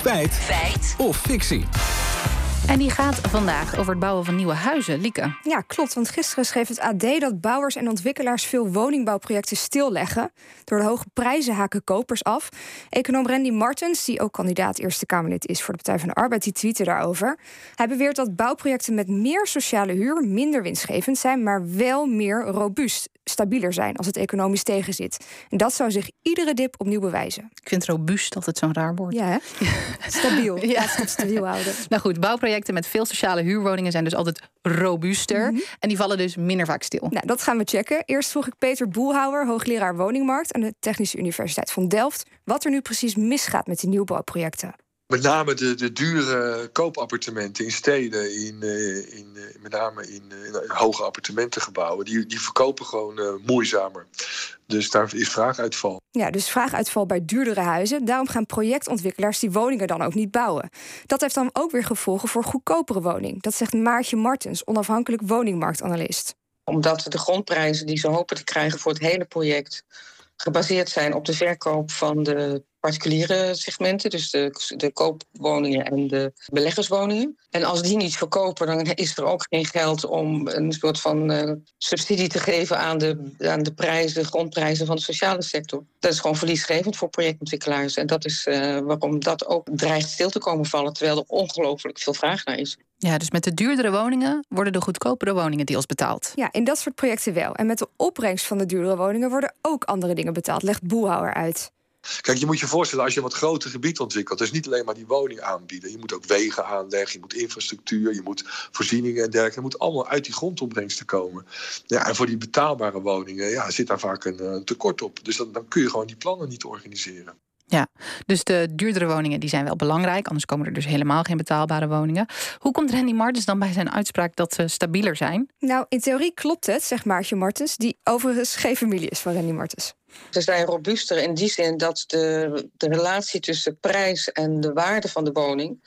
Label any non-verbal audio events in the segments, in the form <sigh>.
Feit. Feit. Of fictie. En die gaat vandaag over het bouwen van nieuwe huizen. Lieke. Ja, klopt. Want gisteren schreef het AD dat bouwers en ontwikkelaars veel woningbouwprojecten stilleggen. Door de hoge prijzen haken kopers af. Econoom Randy Martens, die ook kandidaat Eerste Kamerlid is voor de Partij van de Arbeid, die tweette daarover. Hij beweert dat bouwprojecten met meer sociale huur minder winstgevend zijn, maar wel meer robuust, stabieler zijn als het economisch tegenzit. En dat zou zich iedere dip opnieuw bewijzen. Ik vind robuust altijd zo'n raar woord. Ja, hè? <laughs> Stabiel. Ja. Het stabiel houden. Nou goed, bouwprojecten met veel sociale huurwoningen zijn dus altijd robuuster. En die vallen dus minder vaak stil. Nou, dat gaan we checken. Eerst vroeg ik Peter Boelhouwer, hoogleraar woningmarkt aan de Technische Universiteit van Delft, wat er nu precies misgaat met die nieuwbouwprojecten. Met name de, de dure koopappartementen in steden, in, eh, in, eh, met name in, eh, in hoge appartementengebouwen, die, die verkopen gewoon eh, moeizamer. Dus daar is vraaguitval. Ja, dus vraaguitval bij duurdere huizen. Daarom gaan projectontwikkelaars die woningen dan ook niet bouwen. Dat heeft dan ook weer gevolgen voor goedkopere woning. Dat zegt Maartje Martens, onafhankelijk woningmarktanalist. Omdat de grondprijzen die ze hopen te krijgen voor het hele project gebaseerd zijn op de verkoop van de particuliere segmenten, dus de, de koopwoningen en de beleggerswoningen. En als die niet verkopen, dan is er ook geen geld om een soort van eh, subsidie te geven aan de, aan de prijzen, de grondprijzen van de sociale sector. Dat is gewoon verliesgevend voor projectontwikkelaars. En dat is eh, waarom dat ook dreigt stil te komen vallen, terwijl er ongelooflijk veel vraag naar is. Ja, dus met de duurdere woningen worden de goedkopere woningen deels betaald. Ja, in dat soort projecten wel. En met de opbrengst van de duurdere woningen worden ook andere dingen betaald, legt Boelhouwer uit. Kijk, je moet je voorstellen, als je een wat groter gebied ontwikkelt, dus niet alleen maar die woning aanbieden. Je moet ook wegen aanleggen, je moet infrastructuur, je moet voorzieningen en dergelijke. Het moet allemaal uit die grondopbrengsten komen. Ja, en voor die betaalbare woningen ja, zit daar vaak een, een tekort op. Dus dan, dan kun je gewoon die plannen niet organiseren. Ja, dus de duurdere woningen die zijn wel belangrijk. Anders komen er dus helemaal geen betaalbare woningen. Hoe komt Randy Martens dan bij zijn uitspraak dat ze stabieler zijn? Nou, in theorie klopt het, zegt Maartje Martens, die overigens geen familie is van Randy Martens. Ze zijn robuuster in die zin dat de, de relatie tussen prijs en de waarde van de woning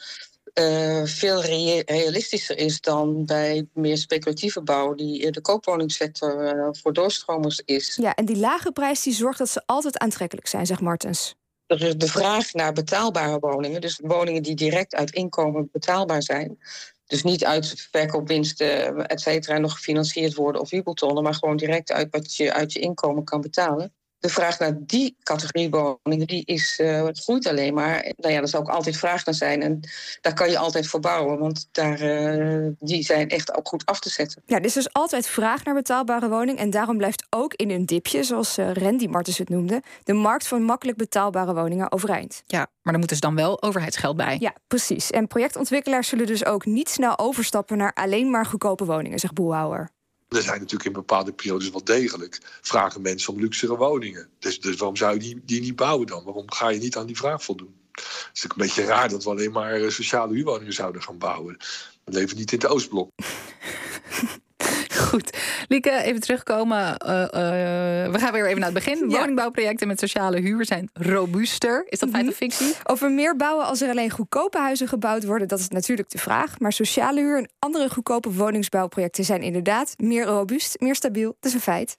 uh, veel rea realistischer is dan bij meer speculatieve bouw, die de koopwoningssector uh, voor doorstromers is. Ja, en die lage prijs die zorgt dat ze altijd aantrekkelijk zijn, zegt Martens. De vraag naar betaalbare woningen, dus woningen die direct uit inkomen betaalbaar zijn. Dus niet uit verkoopwinsten, et cetera, nog gefinancierd worden of wiebeltonnen, maar gewoon direct uit wat je uit je inkomen kan betalen de vraag naar die categorie woningen, die is, uh, het groeit alleen maar. Nou ja, er zal ook altijd vraag naar zijn. En daar kan je altijd voor bouwen, want daar, uh, die zijn echt ook goed af te zetten. Ja, er is dus altijd vraag naar betaalbare woning. En daarom blijft ook in een dipje, zoals uh, Randy Martens het noemde, de markt van makkelijk betaalbare woningen overeind. Ja, maar er moet dus dan wel overheidsgeld bij. Ja, precies. En projectontwikkelaars zullen dus ook niet snel overstappen naar alleen maar goedkope woningen, zegt Boelhouwer. Er zijn natuurlijk in bepaalde periodes wel degelijk vragen mensen om luxere woningen. Dus, dus waarom zou je die, die niet bouwen dan? Waarom ga je niet aan die vraag voldoen? Het is natuurlijk een beetje raar dat we alleen maar eh, sociale huurwoningen zouden gaan bouwen. We leven niet in het Oostblok. Goed. Lieke, even terugkomen. Uh, uh, we gaan weer even naar het begin. <laughs> Ja. Woningbouwprojecten met sociale huur zijn robuuster. Is dat feit of fictie? Of we meer bouwen als er alleen goedkope huizen gebouwd worden, dat is natuurlijk de vraag. Maar sociale huur en andere goedkope woningsbouwprojecten zijn inderdaad meer robuust, meer stabiel. Dat is een feit.